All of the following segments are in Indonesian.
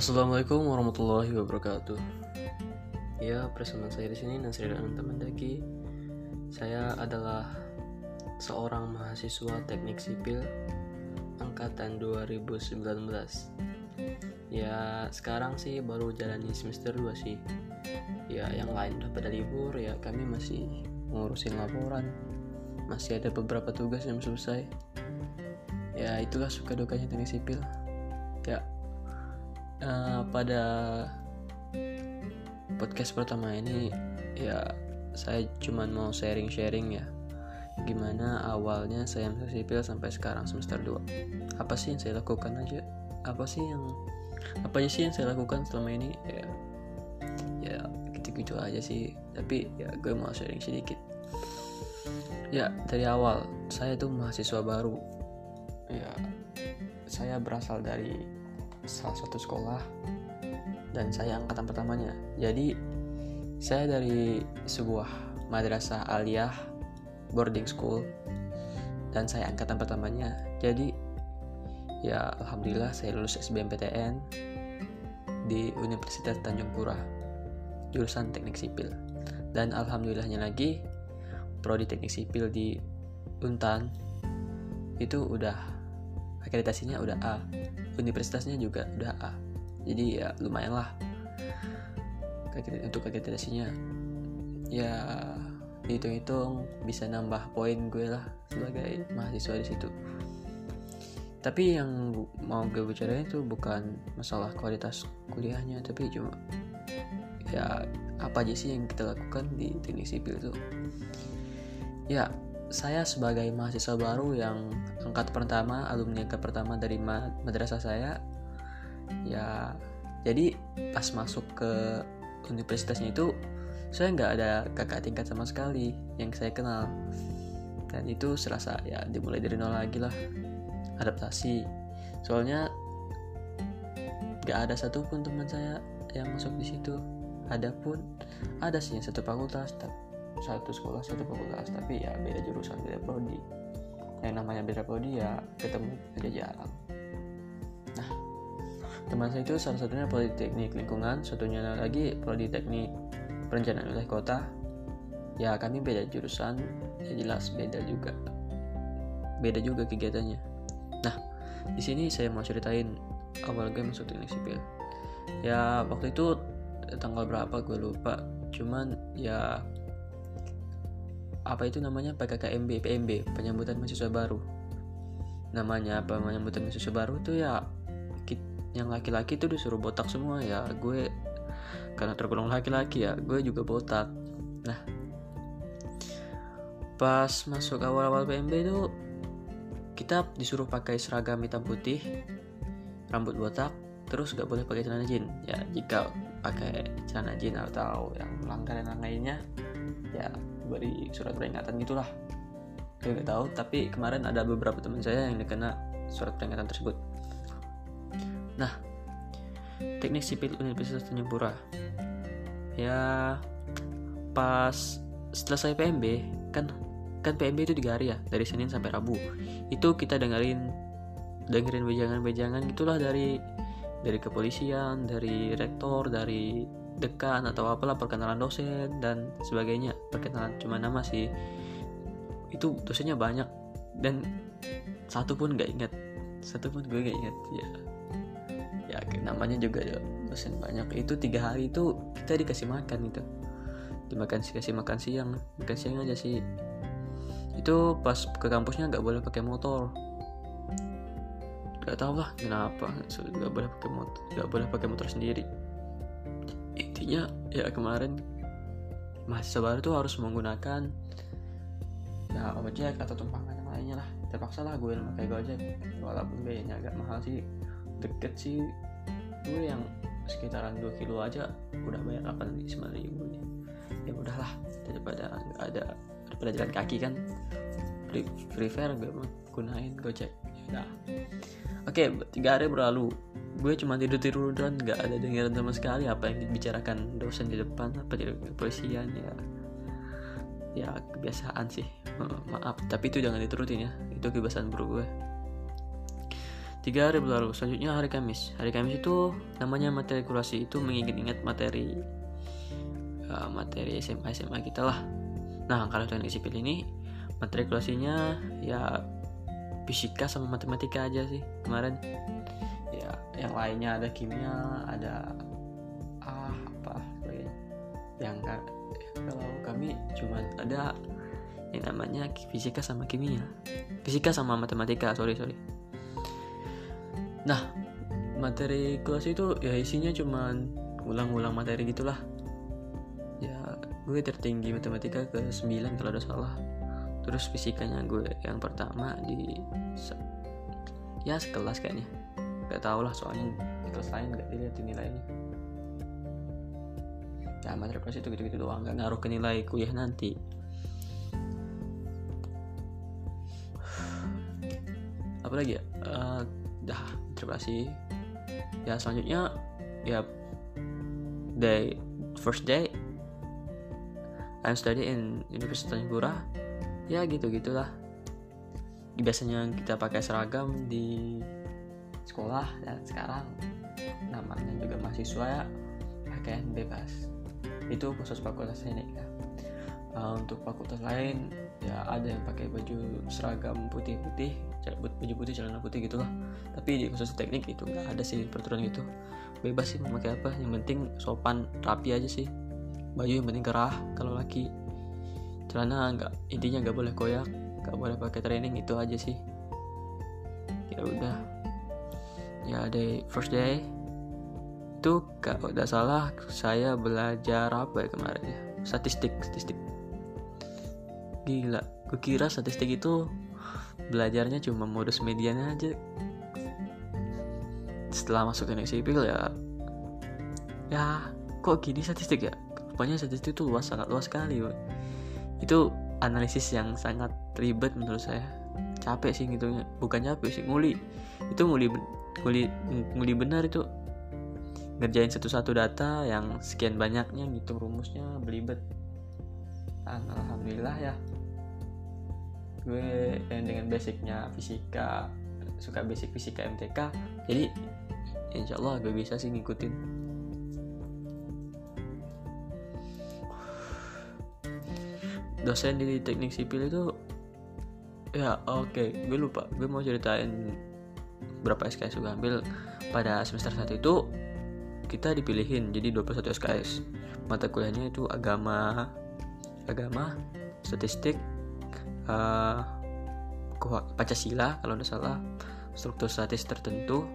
Assalamualaikum warahmatullahi wabarakatuh. Ya, bersama saya di sini Nasri Ananta Mendaki. Saya adalah seorang mahasiswa Teknik Sipil angkatan 2019. Ya, sekarang sih baru jalani semester 2 sih. Ya, yang lain udah pada libur ya, kami masih ngurusin laporan. Masih ada beberapa tugas yang selesai. Ya, itulah suka dukanya Teknik Sipil. Ya, uh, pada podcast pertama ini ya saya cuma mau sharing-sharing ya. Gimana awalnya saya masuk sipil sampai sekarang semester 2 apa sih yang saya lakukan aja? Apa sih yang apa aja sih yang saya lakukan selama ini? Ya ya gitu-gitu aja sih. Tapi ya gue mau sharing sedikit. Ya dari awal saya tuh mahasiswa baru. Ya saya berasal dari salah satu sekolah dan saya angkatan pertamanya. Jadi saya dari sebuah madrasah aliyah boarding school dan saya angkatan pertamanya. Jadi ya alhamdulillah saya lulus SBMPTN di Universitas Tanjung Pura jurusan Teknik Sipil. Dan alhamdulillahnya lagi prodi Teknik Sipil di Untan itu udah akreditasinya udah A. Universitasnya juga udah A. Jadi ya lumayan lah. Untuk akreditasinya. Ya dihitung-hitung bisa nambah poin gue lah sebagai mahasiswa di situ. Tapi yang mau gue bicarain itu bukan masalah kualitas kuliahnya tapi cuma ya apa aja sih yang kita lakukan di teknik sipil itu. Ya saya sebagai mahasiswa baru yang angkat pertama, alumni angkat pertama dari madrasah saya, ya jadi pas masuk ke universitasnya itu saya nggak ada kakak tingkat sama sekali yang saya kenal. Dan itu serasa ya dimulai dari nol lagi lah adaptasi. Soalnya nggak ada satupun teman saya yang masuk di situ. Ada pun ada sih satu fakultas satu sekolah satu fakultas. Tapi ya beda jurusan beda prodi. Yang namanya beda prodi ya ketemu aja jarang. Nah teman saya itu salah satunya prodi teknik lingkungan satunya lagi prodi teknik perencanaan wilayah kota. Ya kami beda jurusan ya jelas beda juga. Beda juga kegiatannya. Nah di sini saya mau ceritain awal gue masuk teknik sipil. Ya waktu itu tanggal berapa gue lupa. Cuman ya apa itu namanya? PKKMB PMB penyambutan mahasiswa baru. Namanya apa? Penyambutan mahasiswa baru itu ya yang laki-laki itu disuruh botak semua ya. Gue karena tergolong laki-laki ya gue juga botak. Nah pas masuk awal-awal PMB itu kita disuruh pakai seragam hitam putih rambut botak terus gak boleh pakai celana jin. Ya jika pakai celana jin atau yang melanggar yang lainnya ya beri surat peringatan gitulah. Gue gak tahu tapi kemarin ada beberapa teman saya yang dikena surat peringatan tersebut. Nah teknik sipil Universitas Tanjung Pura. Ya pas saya PMB kan kan PMB itu tiga hari ya dari Senin sampai Rabu. Itu kita dengerin dengerin wejangan-wejangan gitulah dari dari kepolisian dari rektor dari dekan atau apalah perkenalan dosen dan sebagainya. Perkenalan cuma nama sih. Itu dosennya banyak. Dan satu pun gak ingat. Satu pun gue gak ingat ya. Ya namanya juga ya, dosen banyak. Itu tiga hari itu kita dikasih makan itu dimakan sih kasih makan siang. Makan siang aja sih. Itu pas ke kampusnya nggak boleh pakai motor. Nggak tau lah kenapa. Nggak boleh pakai motor nggak boleh pakai motor sendiri intinya ya kemarin. Mahasiswa baru tuh harus menggunakan ya ojek atau tumpangan yang lainnya lah. Terpaksa lah gue pakai gojek. Walaupun biayanya agak mahal sih. Deket sih gue yang sekitaran 2 kilo aja udah bayar 8 sembilan ribu nih. Ya udahlah daripada nggak ada daripada jalan kaki kan. Prefer gue gunain gojek udah oke tiga hari berlalu. Gue cuma tidur tiduran nggak ada dengeran sama sekali apa yang dibicarakan dosen di depan apa di kepolisian ya. Ya kebiasaan sih. Maaf. Tapi itu jangan diturutin ya. Itu kebiasaan bro gue. Tiga hari berlalu. Selanjutnya hari Kamis. Hari Kamis itu namanya materi kurasi. Itu mengingat-ingat materi uh, materi SMA SMA kita lah. Nah kalau teknik sipil ini materi kurasinya ya fisika sama matematika aja sih kemarin. Ya yang lainnya ada kimia ada ah apa sebagainya yang kalau kami cuma ada yang namanya fisika sama kimia. Fisika sama matematika sorry sorry. Nah materi kelas itu ya isinya cuman ulang-ulang materi gitulah. Ya gue tertinggi matematika ke 9 kalau ada salah terus fisikanya gue yang pertama di ya sekelas kayaknya. Gak tau lah soalnya di kelas lain gak dilihat nilainya ya materi itu gitu-gitu doang gak ngaruh ke nilai kuliah nanti. Apa lagi ya? Uh, dah terima ya selanjutnya ya day first day. I'm study in Universitas Tanjung ya gitu gitulah biasanya kita pakai seragam di sekolah dan sekarang namanya juga mahasiswa ya pakaian bebas. Itu khusus fakultas teknik ya. Uh, untuk fakultas lain ya ada yang pakai baju seragam putih-putih baju putih celana putih gitulah. Tapi di khusus teknik itu nggak ada sih peraturan gitu. Bebas sih memakai apa yang penting sopan rapi aja sih. Baju yang penting kerah kalau laki celana nggak intinya nggak boleh koyak nggak boleh pakai training itu aja sih. Ya udah. Ya day first day. Itu kalau tidak salah saya belajar apa ya kemarin ya? Statistik statistik. Gila gue kira statistik itu belajarnya cuma modus medianya aja. Setelah masuk teknik sipil ya. Ya kok gini statistik ya? Rupanya statistik itu luas sangat luas sekali. Itu analisis yang sangat ribet menurut saya. Capek sih gitu bukan capek sih nguli. Itu nguli nguli nguli benar itu. Ngerjain satu-satu data yang sekian banyaknya ngitung rumusnya belibet. Alhamdulillah ya. Gue dengan basicnya fisika suka basic fisika MTK jadi insya Allah gue bisa sih ngikutin dosen di teknik sipil itu ya oke okay. gue lupa gue mau ceritain berapa SKS gue ambil. Pada semester 1 itu kita dipilihin jadi 21 SKS mata kuliahnya itu agama agama statistik uh, Pancasila kalau tidak salah. Struktur statis tertentu.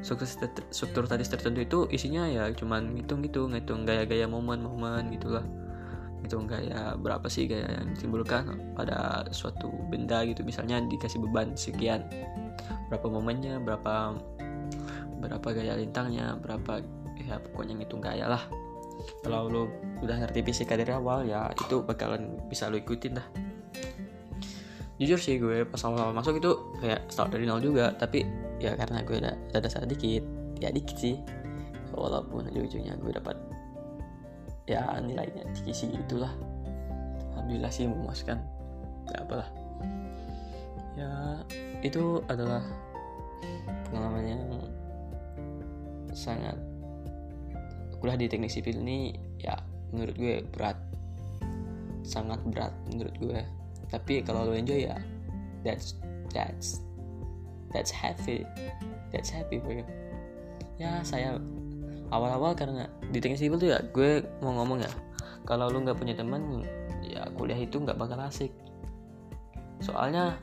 Struktur, struktur statis tertentu itu isinya ya cuman ngitung gitu ngitung gaya-gaya momen-momen gitulah ngitung gaya berapa sih gaya yang ditimbulkan pada suatu benda gitu. Misalnya dikasih beban sekian. Berapa momennya berapa berapa gaya lintangnya berapa ya pokoknya ngitung gaya lah. Kalau lo udah ngerti fisika dari awal ya itu bakalan bisa lo ikutin dah. Jujur sih gue pas awal-awal masuk itu kayak start dari nol juga. Tapi ya karena gue ada ada dasar dikit ya dikit sih. Walaupun ujung-ujungnya gue dapat ya nilainya tinggi itulah. Alhamdulillah sih memuaskan. Ya apalah. Ya itu adalah pengalaman yang sangat kuliah di teknik sipil ini ya menurut gue berat. Sangat berat menurut gue. Tapi kalau lo enjoy ya that's that's that's happy. That's happy for you. Ya saya awal-awal karena di teknik sipil tuh ya gue mau ngomong ya kalau lu nggak punya teman ya kuliah itu nggak bakal asik. Soalnya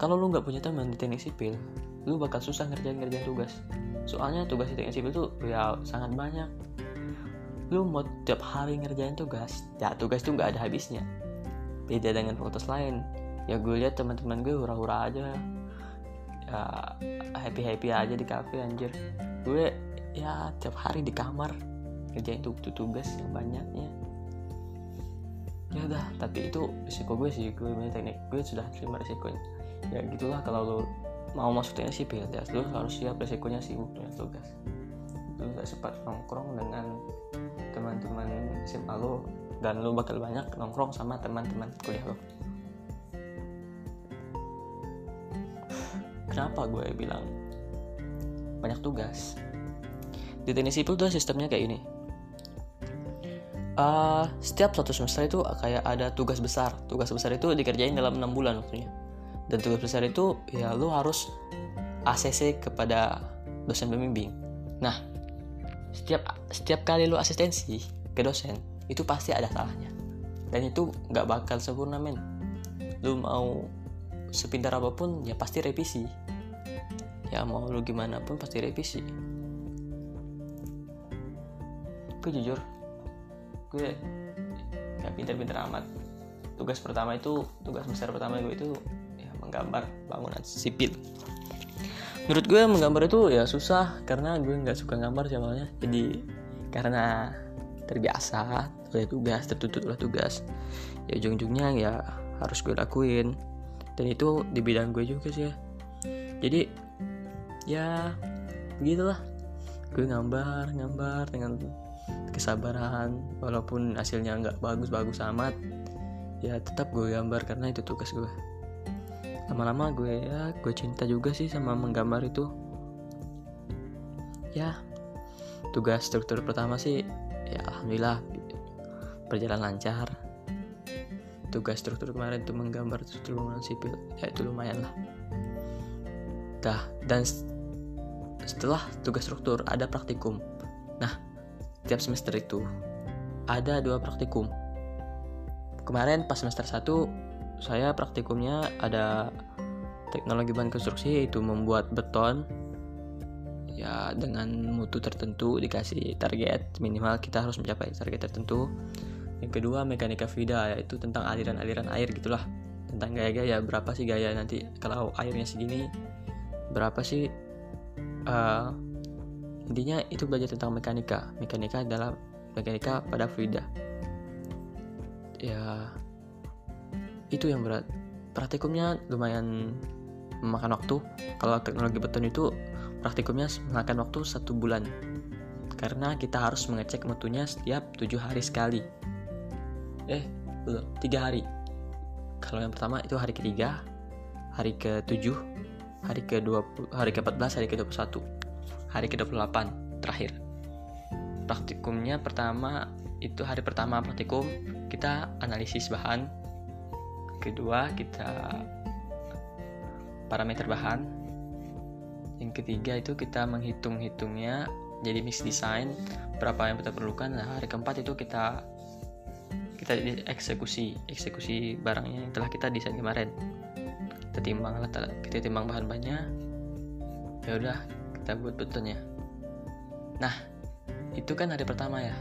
kalau lu nggak punya teman di teknik sipil lu bakal susah ngerjain ngerjain tugas. Soalnya tugas di teknik sipil tuh ya sangat banyak. Lu mau tiap hari ngerjain tugas ya tugas tuh nggak ada habisnya. Beda dengan fakultas lain. Ya gue lihat teman-teman gue hura-hura aja. Ya happy happy aja di cafe anjir. Gue ya tiap hari di kamar kerjain tuh tugas yang banyaknya. Ya udah tapi itu risiko gue sih gue punya teknik. Gue sudah terima risikonya. Ya gitulah kalau lo mau masuk teknik sipil ya lo harus siap risikonya sibuk dengan tugas. Lo gak sempat nongkrong dengan teman-teman SMA lo dan lu bakal banyak nongkrong sama teman-teman kuliah lo kenapa gue bilang banyak tugas di teknik sipil tuh sistemnya kayak ini uh, setiap satu semester itu kayak ada tugas besar. Tugas besar itu dikerjain dalam enam bulan waktunya. Dan tugas besar itu ya lu harus ACC kepada dosen pembimbing. Nah setiap setiap kali lu asistensi ke dosen itu pasti ada salahnya. Dan itu nggak bakal sempurna men. Lu mau sepintar apa pun ya pasti revisi. Ya mau lu gimana pun pasti revisi gue jujur? Gue gak pinter-pinter amat. Tugas pertama itu tugas besar pertama gue itu ya menggambar bangunan sipil. Menurut gue menggambar itu ya susah karena gue nggak suka gambar soalnya jadi karena terbiasa oleh tugas tertutup oleh tugas. Ya ujung-ujungnya ya harus gue lakuin. Dan itu di bidang gue juga sih ya. Jadi ya begitulah. Gue gambar gambar dengan kesabaran walaupun hasilnya nggak bagus-bagus amat ya tetap gue gambar karena itu tugas gue. Lama-lama gue ya gue cinta juga sih sama menggambar itu. Ya tugas struktur pertama sih ya alhamdulillah berjalan lancar. Tugas struktur kemarin itu menggambar struktur bangunan sipil ya itu lumayan lah. Dah dan setelah tugas struktur ada praktikum. Nah tiap semester itu ada dua praktikum. Kemarin pas semester 1 saya praktikumnya ada teknologi bahan konstruksi yaitu membuat beton ya dengan mutu tertentu dikasih target minimal kita harus mencapai target tertentu. Yang kedua mekanika vida yaitu tentang aliran-aliran air gitulah. Tentang gaya-gaya berapa sih gaya nanti? Kalau airnya segini berapa sih uh, intinya itu belajar tentang mekanika. Mekanika adalah mekanika pada fluida. Ya itu yang berat. Praktikumnya lumayan memakan waktu. Kalau teknologi beton itu praktikumnya memakan waktu satu bulan. Karena kita harus mengecek mutunya setiap tujuh hari sekali. Eh belum tiga hari. Kalau yang pertama itu hari ketiga hari ke tujuh hari ke dua hari ke 14 hari ke 21 hari ke 28 terakhir. Praktikumnya pertama itu hari pertama praktikum kita analisis bahan. Kedua kita parameter bahan. Yang ketiga itu kita menghitung-hitungnya jadi mix design berapa yang kita perlukan. Nah hari keempat itu kita kita eksekusi eksekusi barangnya yang telah kita desain kemarin. Kita timbang kita timbang bahan bahannya ya udah kita buat betonnya nah itu kan hari pertama ya.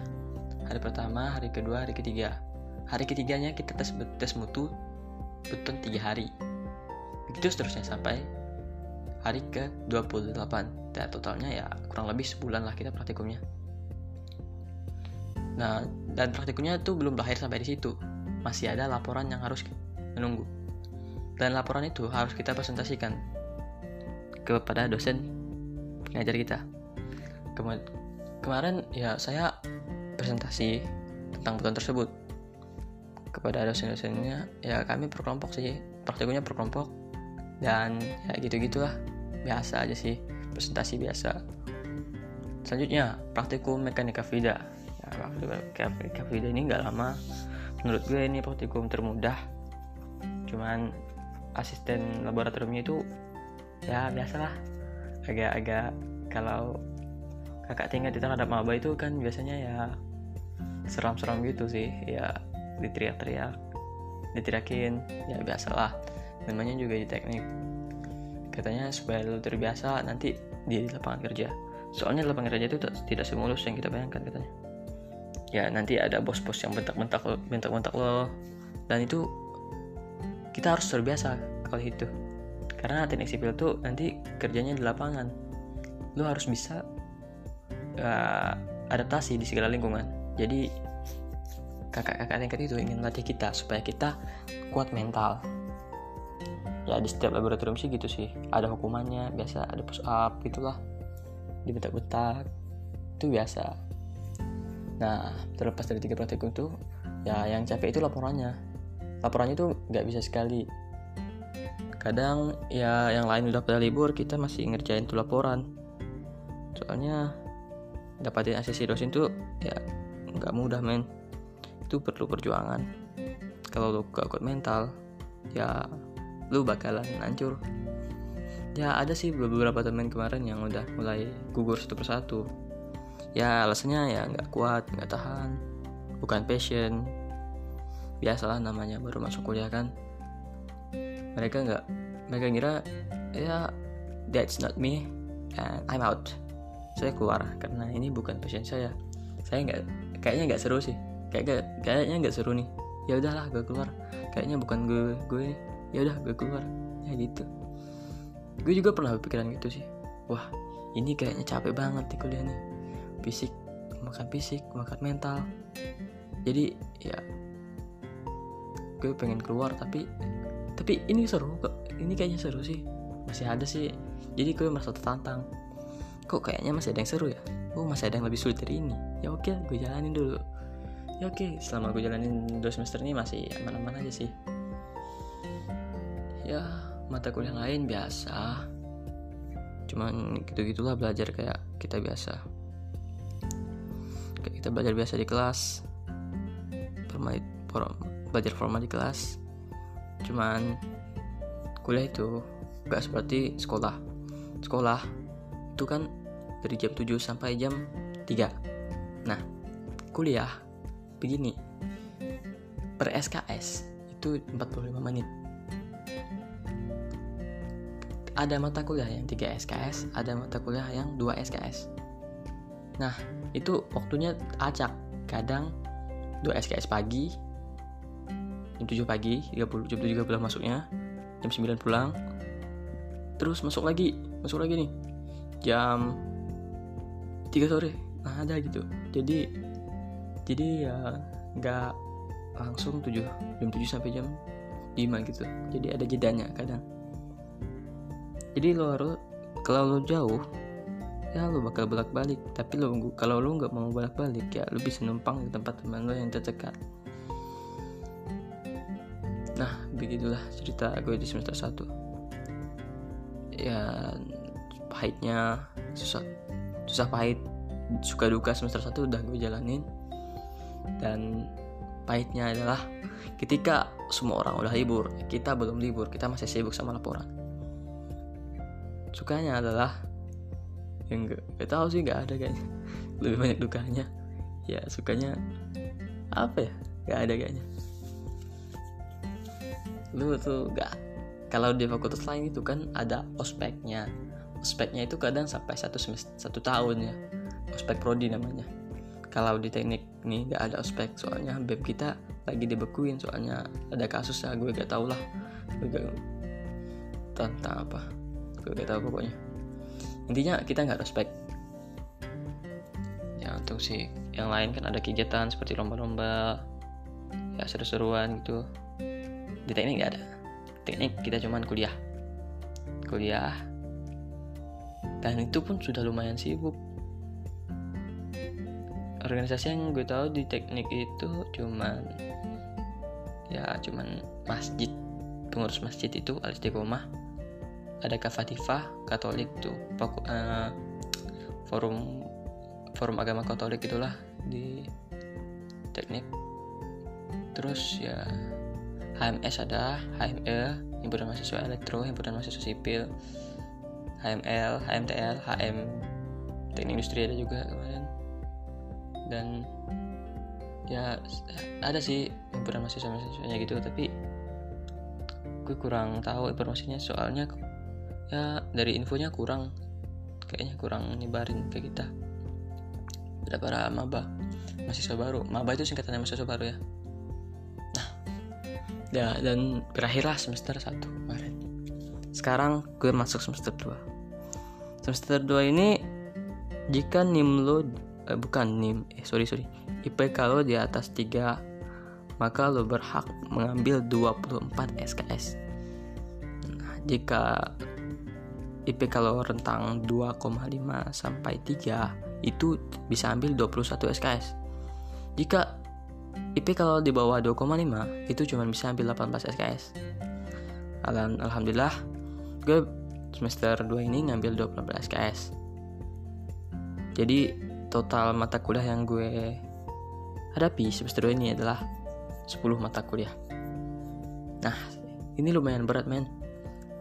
Hari pertama hari kedua hari ketiga. Hari ketiganya kita tes tes mutu beton tiga hari. Begitu seterusnya sampai hari ke 28 dan totalnya ya kurang lebih sebulan lah kita praktikumnya. Nah, dan praktikumnya itu belum berakhir sampai di situ. Masih ada laporan yang harus menunggu. Dan laporan itu harus kita presentasikan kepada dosen pengajar kita. Kema kemarin ya saya presentasi tentang beton tersebut. Kepada dosen-dosennya ya kami berkelompok sih praktikumnya berkelompok. Dan ya gitu gitulah biasa aja sih presentasi biasa. Selanjutnya praktikum mekanika vida waktu Kavida ini nggak lama. Menurut gue ini praktikum termudah. Cuman asisten laboratoriumnya itu ya biasalah agak-agak kalau kakak tingkat di terhadap maba itu kan biasanya ya seram-seram gitu sih ya diteriak-teriak diteriakin ya biasalah. Namanya juga di teknik. Katanya supaya lu terbiasa nanti di lapangan kerja. Soalnya lapangan kerja itu tidak semulus yang kita bayangkan katanya. Ya nanti ada bos-bos yang bentak-bentak bentak-bentak lo. Dan itu kita harus terbiasa kalau itu karena teknik sipil tuh nanti kerjanya di lapangan. Lo harus bisa uh, adaptasi di segala lingkungan. Jadi kakak-kakak tingkat itu ingin latih kita supaya kita kuat mental. Ya di setiap laboratorium sih gitu sih. Ada hukumannya biasa ada push up gitulah dibentak-bentak itu biasa. Nah, terlepas dari tiga praktikum itu, ya yang capek itu laporannya. Laporannya itu nggak bisa sekali. Kadang ya yang lain udah pada libur, kita masih ngerjain tuh laporan. soalnya dapatin asisi dosen tuh ya nggak mudah men. Itu perlu perjuangan. Kalau lu gak kuat mental ya lu bakalan hancur. Ya ada sih beberapa temen kemarin yang udah mulai gugur satu persatu. Ya alasannya ya nggak kuat nggak tahan. Bukan passion. Biasalah namanya baru masuk kuliah kan. Mereka nggak mereka ngira ya that's not me and I'm out. Saya keluar karena ini bukan passion saya. Saya nggak kayaknya nggak seru sih. Kayak kayaknya nggak seru nih. Ya udahlah gue keluar. Kayaknya bukan gue gue ya udah gue keluar. Ya gitu. Gue juga pernah berpikiran gitu sih. Wah ini kayaknya capek banget di kuliah nih. Fisik makan fisik makan mental. Jadi ya gue pengen keluar tapi tapi ini seru kok. Ini kayaknya seru sih. Masih ada sih. Jadi gue merasa tertantang. Kok kayaknya masih ada yang seru ya? Oh masih ada yang lebih sulit dari ini. Ya oke gue jalanin dulu. Ya oke selama gue jalanin dua semester ini masih aman-aman aja sih. Ya mata kuliah lain biasa. Cuman gitu-gitulah belajar kayak kita biasa. Kayak kita belajar biasa di kelas. Formal, belajar formal di kelas cuman kuliah itu gak seperti sekolah. Sekolah itu kan dari jam 7 sampai jam 3 nah kuliah begini. Per SKS itu 45 menit. Ada mata kuliah yang 3 SKS ada mata kuliah yang 2 SKS nah itu waktunya acak. Kadang 2 SKS pagi jam 7 pagi 30 jam 7 pulang masuknya. Jam 9 pulang. Terus masuk lagi masuk lagi nih. Jam 3 sore nah ada gitu. Jadi jadi ya nggak langsung 7 jam 7 sampai jam 5 gitu. Jadi ada jedanya kadang. Jadi lo harus kalau lo jauh ya lo bakal bolak balik tapi lo kalau lo nggak mau bolak balik ya lo bisa numpang di tempat teman lo yang terdekat begitulah cerita gue di semester 1 ya pahitnya susah susah pahit suka duka semester 1 udah gue jalanin. Dan pahitnya adalah ketika semua orang udah libur kita belum libur kita masih sibuk sama laporan. Sukanya adalah yang gak, gak tahu sih nggak ada kayaknya. Lebih banyak dukanya. Ya sukanya apa ya? Nggak ada kayaknya lu tuh gak kalau di fakultas lain itu kan ada ospeknya. Ospeknya itu kadang sampai satu semester satu tahun ya. Ospek prodi namanya. Kalau di teknik nih gak ada ospek soalnya beb kita lagi dibekuin soalnya ada kasus ya gue gak tau lah gue gak tentang apa? Gue gak tau pokoknya. Intinya kita nggak ospek. Ya untuk sih yang lain kan ada kegiatan seperti lomba-lomba ya seru-seruan gitu di teknik nggak ada. Teknik kita cuman kuliah. Kuliah. Dan itu pun sudah lumayan sibuk. Organisasi yang gue tahu di teknik itu cuman ya cuman masjid. Pengurus masjid itu al istiqomah ada kafatifah katolik tuh. Uh, forum forum agama katolik itulah di teknik. Terus ya HMS ada HME himpunan mahasiswa elektro himpunan mahasiswa sipil HML HMTL HM teknik industri ada juga kemarin. Dan ya ada sih himpunan mahasiswa mahasiswanya gitu tapi gue kurang tahu informasinya. Soalnya ya dari infonya kurang kayaknya kurang nyebarin ke kita. Para maba mahasiswa baru. Maba itu singkatannya mahasiswa baru ya ya dan berakhirlah semester 1 kemarin. Sekarang gue masuk semester 2 semester 2 ini jika NIM lo eh, bukan NIM eh sorry sorry. IP kalau di atas 3 maka lo berhak mengambil 24 SKS nah, jika IP kalau rentang 2,5 sampai 3 itu bisa ambil 21 SKS jika IP kalau di bawah 2,5 itu cuma bisa ambil 18 SKS. Alhamdulillah gue semester 2 ini ngambil 18 SKS. jadi total mata kuliah yang gue hadapi semester ini adalah 10 mata kuliah nah ini lumayan berat men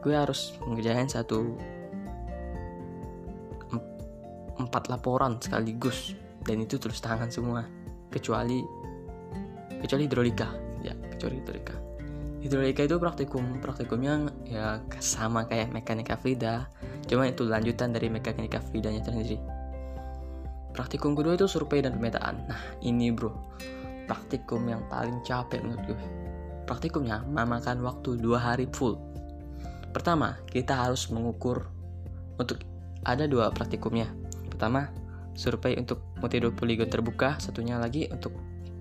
gue harus mengerjakan satu empat laporan sekaligus dan itu tulis tangan semua kecuali kecuali hidrolika. Ya kecuali hidrolika. Hidrolika itu praktikum praktikumnya ya sama kayak mekanika Frida. Cuma itu lanjutan dari mekanika Fridanya sendiri. Praktikum kedua itu survei dan pemetaan. Nah ini bro. Praktikum yang paling capek menurut gue. Praktikumnya memakan waktu dua hari full. Pertama kita harus mengukur untuk ada dua praktikumnya. Pertama survei untuk metode poligon terbuka. Satunya lagi untuk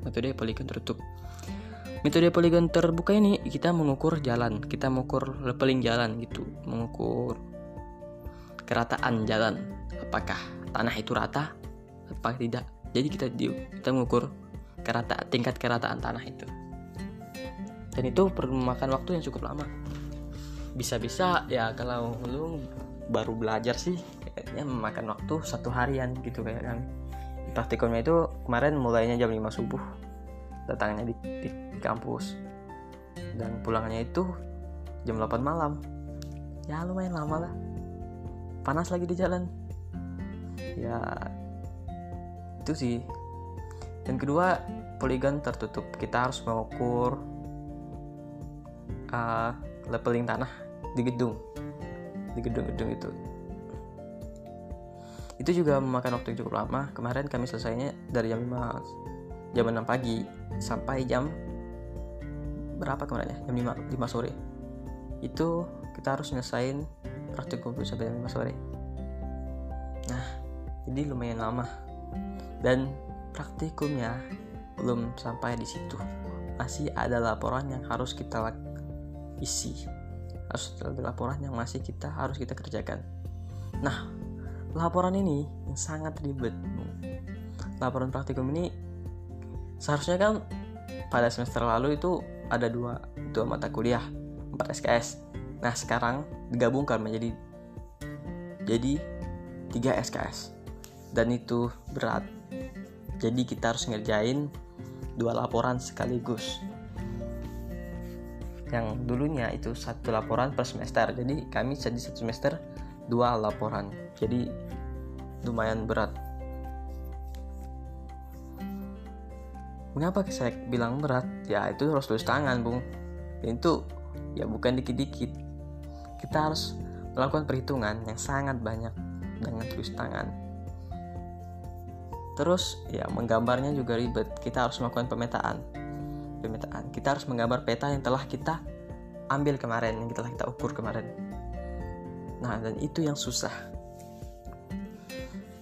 metode poligon tertutup. Metode poligon terbuka ini kita mengukur jalan kita mengukur leveling jalan gitu mengukur kerataan jalan. Apakah tanah itu rata apa tidak? Jadi kita kita mengukur kerata tingkat kerataan tanah itu. Dan itu perlu memakan waktu yang cukup lama. Bisa-bisa ya kalau lu baru belajar sih kayaknya memakan waktu satu harian gitu kayak kan praktikumnya itu kemarin mulainya jam 5 subuh. Datangnya di, di, kampus. Dan pulangnya itu jam 8 malam. Ya lumayan lama lah. Panas lagi di jalan. Ya itu sih. Dan kedua poligon tertutup. Kita harus mengukur uh, leveling tanah di gedung. Di gedung-gedung itu itu juga memakan waktu yang cukup lama. Kemarin kami selesainya dari jam 5 jam 6 pagi sampai jam berapa kemarin ya? Jam 5, 5 sore. Itu kita harus nyelesain praktikum sampai jam 5 sore. Nah jadi lumayan lama. Dan praktikumnya belum sampai di situ. Masih ada laporan yang harus kita isi. Harus ada laporan yang masih kita harus kita kerjakan. Nah laporan ini yang sangat ribet. Laporan praktikum ini seharusnya kan pada semester lalu itu ada dua dua mata kuliah 4 SKS nah sekarang digabungkan menjadi jadi 3 SKS dan itu berat. Jadi kita harus ngerjain dua laporan sekaligus. Yang dulunya itu satu laporan per semester. Jadi kami jadi satu semester dua laporan. Jadi lumayan berat. Mengapa saya bilang berat? Ya itu harus tulis tangan bung. Itu ya bukan dikit-dikit. Kita harus melakukan perhitungan yang sangat banyak dengan tulis tangan. Terus ya menggambarnya juga ribet. Kita harus melakukan pemetaan. Pemetaan. Kita harus menggambar peta yang telah kita ambil kemarin yang telah kita ukur kemarin. Nah dan itu yang susah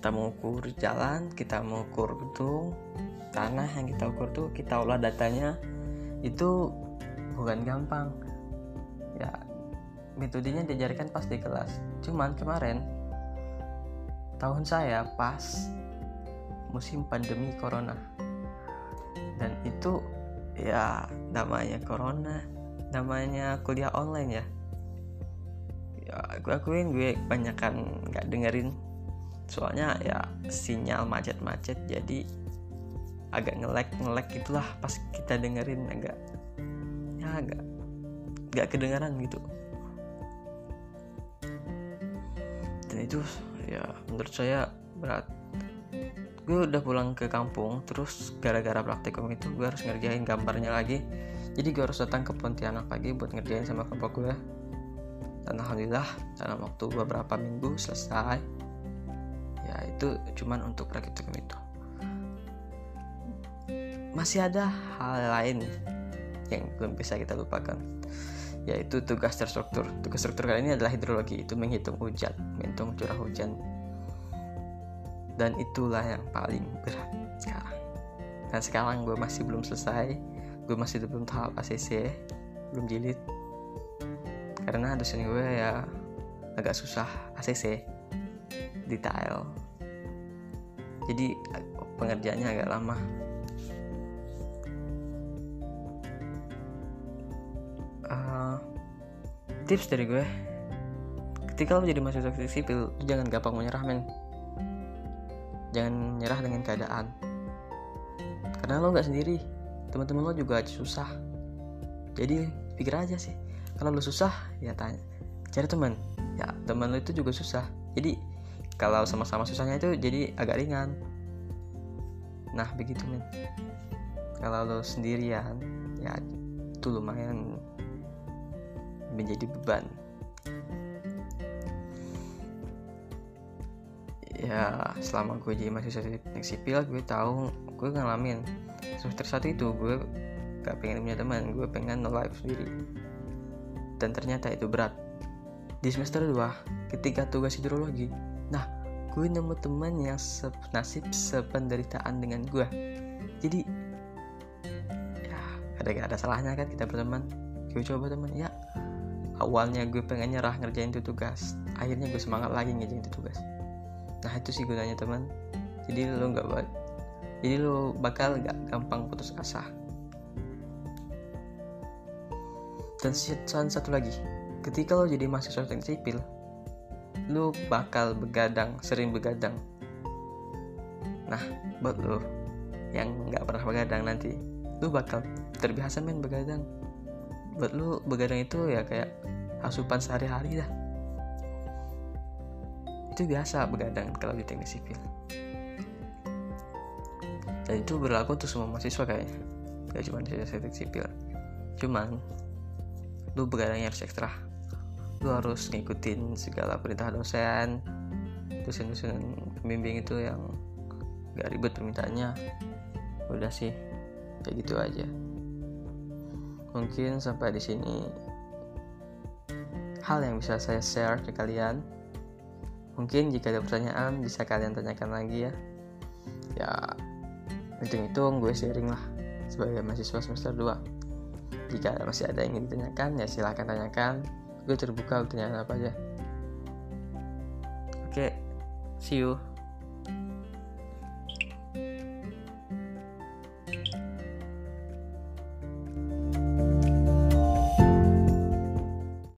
kita mengukur jalan kita mengukur gedung tanah yang kita ukur tuh kita olah datanya itu bukan gampang. Ya metodenya diajarkan pas di kelas. Cuman kemarin tahun saya pas musim pandemi corona. Dan itu ya namanya corona namanya kuliah online ya. Ya gue akuin gue kebanyakan nggak dengerin soalnya ya sinyal macet-macet jadi agak ngelek ngelek itulah pas kita dengerin agak ya agak nggak kedengaran gitu. Dan itu ya menurut saya berat. Gue udah pulang ke kampung terus gara-gara praktikum itu gue harus ngerjain gambarnya lagi. Jadi gue harus datang ke Pontianak lagi buat ngerjain sama kelompok gue dan alhamdulillah dalam waktu beberapa minggu selesai ya itu cuman untuk praktikum itu. Masih ada hal lain yang belum bisa kita lupakan yaitu tugas terstruktur. Tugas struktur kali ini adalah hidrologi itu menghitung hujan menghitung curah hujan. Dan itulah yang paling berat sekarang. Dan sekarang gue masih belum selesai gue masih belum tahap ACC belum jilid. Karena dosen gue ya agak susah ACC detail jadi pengerjaannya agak lama. Uh, tips dari gue. Ketika lo jadi mahasiswa sipil jangan gampang menyerah men. Jangan nyerah dengan keadaan. Karena lo nggak sendiri. Teman-teman lo juga susah. Jadi pikir aja sih. Kalau lo susah ya tanya. Cari teman. Ya teman lo itu juga susah. Jadi kalau sama-sama susahnya itu jadi agak ringan. Nah begitu men kalau lo sendirian ya itu lumayan menjadi beban. Ya selama gue jadi mahasiswa teknik sipil gue tahu gue ngalamin semester satu itu gue gak pengen punya teman gue pengen no life sendiri. Dan ternyata itu berat. Di semester 2 ketika tugas hidrologi gue nemu teman yang senasib sependeritaan dengan gue jadi ya ada gak ada salahnya kan kita berteman? Gue coba teman ya. Awalnya gue pengen nyerah ngerjain itu tugas akhirnya gue semangat lagi ngerjain itu tugas. Nah itu sih gunanya teman. Jadi lo nggak jadi lo bakal nggak gampang putus asa. Dan satu lagi ketika lo jadi mahasiswa teknik sipil lo bakal begadang sering begadang. Nah buat lo yang nggak pernah begadang nanti lo bakal terbiasa main begadang. Buat lo begadang itu ya kayak asupan sehari-hari dah. Itu biasa begadang kalau di teknik sipil. Dan itu berlaku untuk semua mahasiswa kayaknya gak cuma di teknik sipil. Cuman lu begadangnya harus ekstra lu harus ngikutin segala perintah dosen dosen-dosen pembimbing itu yang gak ribet permintaannya udah sih kayak gitu aja mungkin sampai di sini hal yang bisa saya share ke kalian Mungkin jika ada pertanyaan bisa kalian tanyakan lagi ya. Ya, hitung-hitung gue sharing lah sebagai mahasiswa semester 2. Jika masih ada yang ingin ditanyakan ya silahkan tanyakan. Gue terbuka pertanyaan apa aja. Oke, see you.